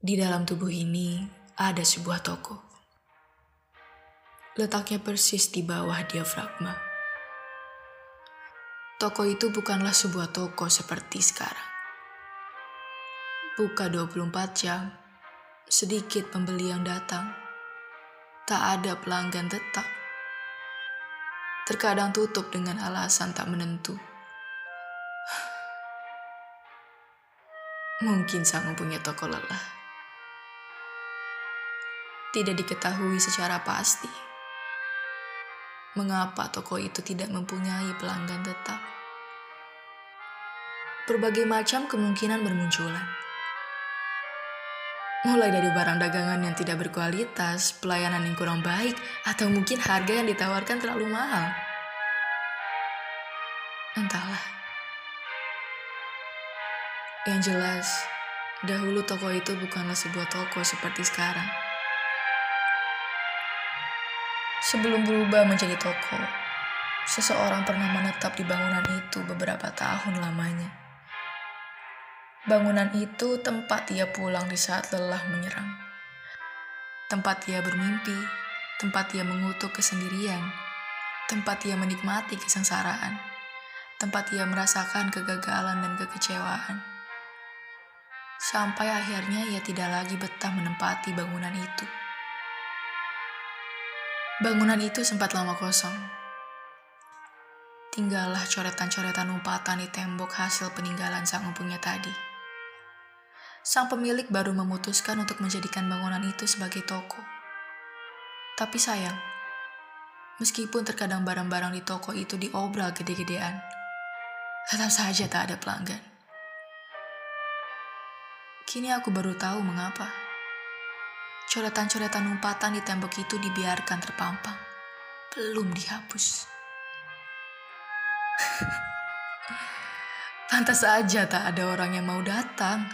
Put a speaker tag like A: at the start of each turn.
A: Di dalam tubuh ini ada sebuah toko. Letaknya persis di bawah diafragma. Toko itu bukanlah sebuah toko seperti sekarang. Buka 24 jam, sedikit pembeli yang datang. Tak ada pelanggan tetap. Terkadang tutup dengan alasan tak menentu. Mungkin sang mempunyai toko lelah tidak diketahui secara pasti mengapa toko itu tidak mempunyai pelanggan tetap. Berbagai macam kemungkinan bermunculan. Mulai dari barang dagangan yang tidak berkualitas, pelayanan yang kurang baik, atau mungkin harga yang ditawarkan terlalu mahal. Entahlah. Yang jelas, dahulu toko itu bukanlah sebuah toko seperti sekarang. Sebelum berubah menjadi toko, seseorang pernah menetap di bangunan itu beberapa tahun lamanya. Bangunan itu tempat ia pulang di saat lelah menyerang. Tempat ia bermimpi, tempat ia mengutuk kesendirian, tempat ia menikmati kesengsaraan, tempat ia merasakan kegagalan dan kekecewaan. Sampai akhirnya ia tidak lagi betah menempati bangunan itu. Bangunan itu sempat lama kosong. Tinggallah coretan-coretan umpatan di tembok hasil peninggalan sang empunya tadi. Sang pemilik baru memutuskan untuk menjadikan bangunan itu sebagai toko. Tapi sayang, meskipun terkadang barang-barang di toko itu diobral gede-gedean, tetap saja tak ada pelanggan. Kini aku baru tahu mengapa. Coretan-coretan umpatan di tembok itu dibiarkan terpampang. Belum dihapus. Pantas saja tak ada orang yang mau datang.